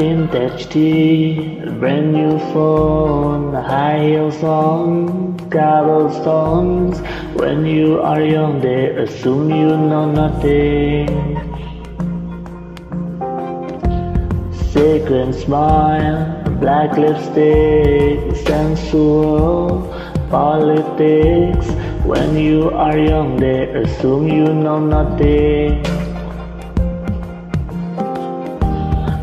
Vintage tee, brand new phone, high heels on, cobblestones. When you are young, they assume you know nothing. Secret smile, black lipstick, sensual politics. When you are young, they assume you know nothing.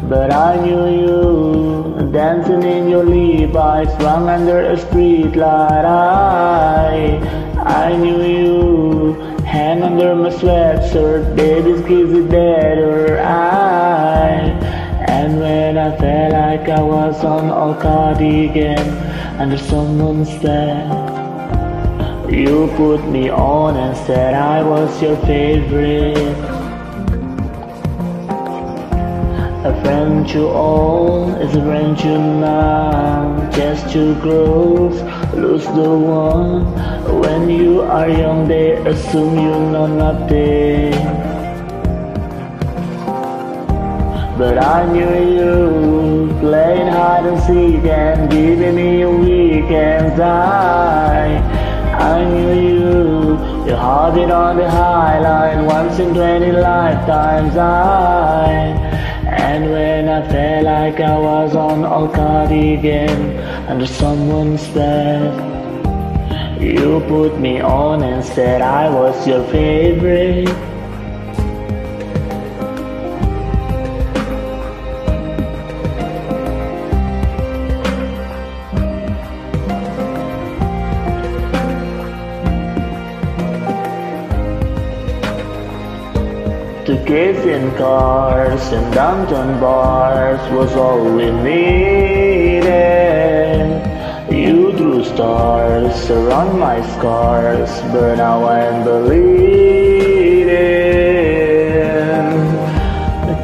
But I knew you dancing in your Levi's, swung under a street light. I, I knew you hand under my sweatshirt, baby's crazy better. I, and when I felt like I was on a cardigan under someone's bed, you put me on and said I was your favorite. A friend to all is a friend to none. Just too close, lose the one. When you are young, they assume you know nothing. But I knew you playing hide and seek and giving me a weekend. I, I knew you, you had it on the high line once in twenty lifetimes. I. And when I felt like I was on a cardigan under someone's bed, you put me on and said I was your favorite. To kiss in cars and downtown bars was all we needed. You drew stars around my scars, but now I'm bleeding.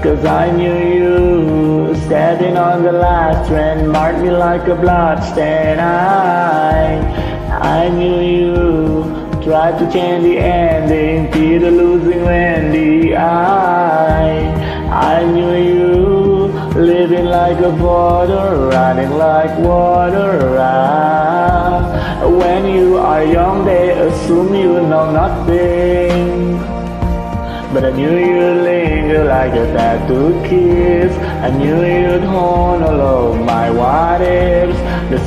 Cause I knew you standing on the last train, marked me like a bloodstain. I, I knew you Tried to change the ending, Peter losing Wendy. I, I knew you living like a border, running like water. When you are young, they assume you know nothing. But I knew you'd linger like a tattooed kiss. I knew you'd hone all of my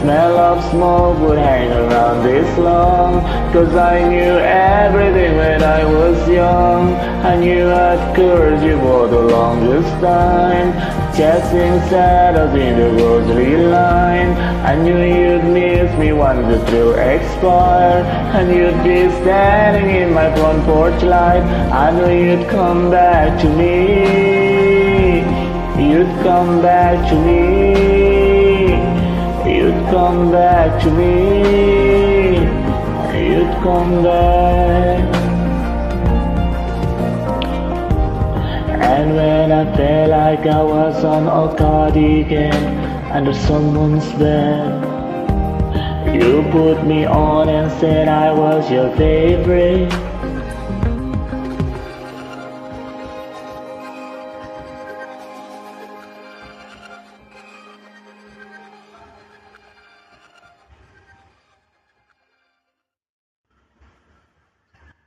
smell of smoke would hang around this long. Cause I knew everything when I was young. I knew I'd curse you for the longest time. Chasing shadows in the rosary line. I knew you'd miss me once the thrill expired. And you'd be standing in my front porch light. I knew you'd come back to me. You'd come back to me. Come back to me. You'd come back. And when I felt like I was on a cardigan under someone's bed, you put me on and said I was your favorite.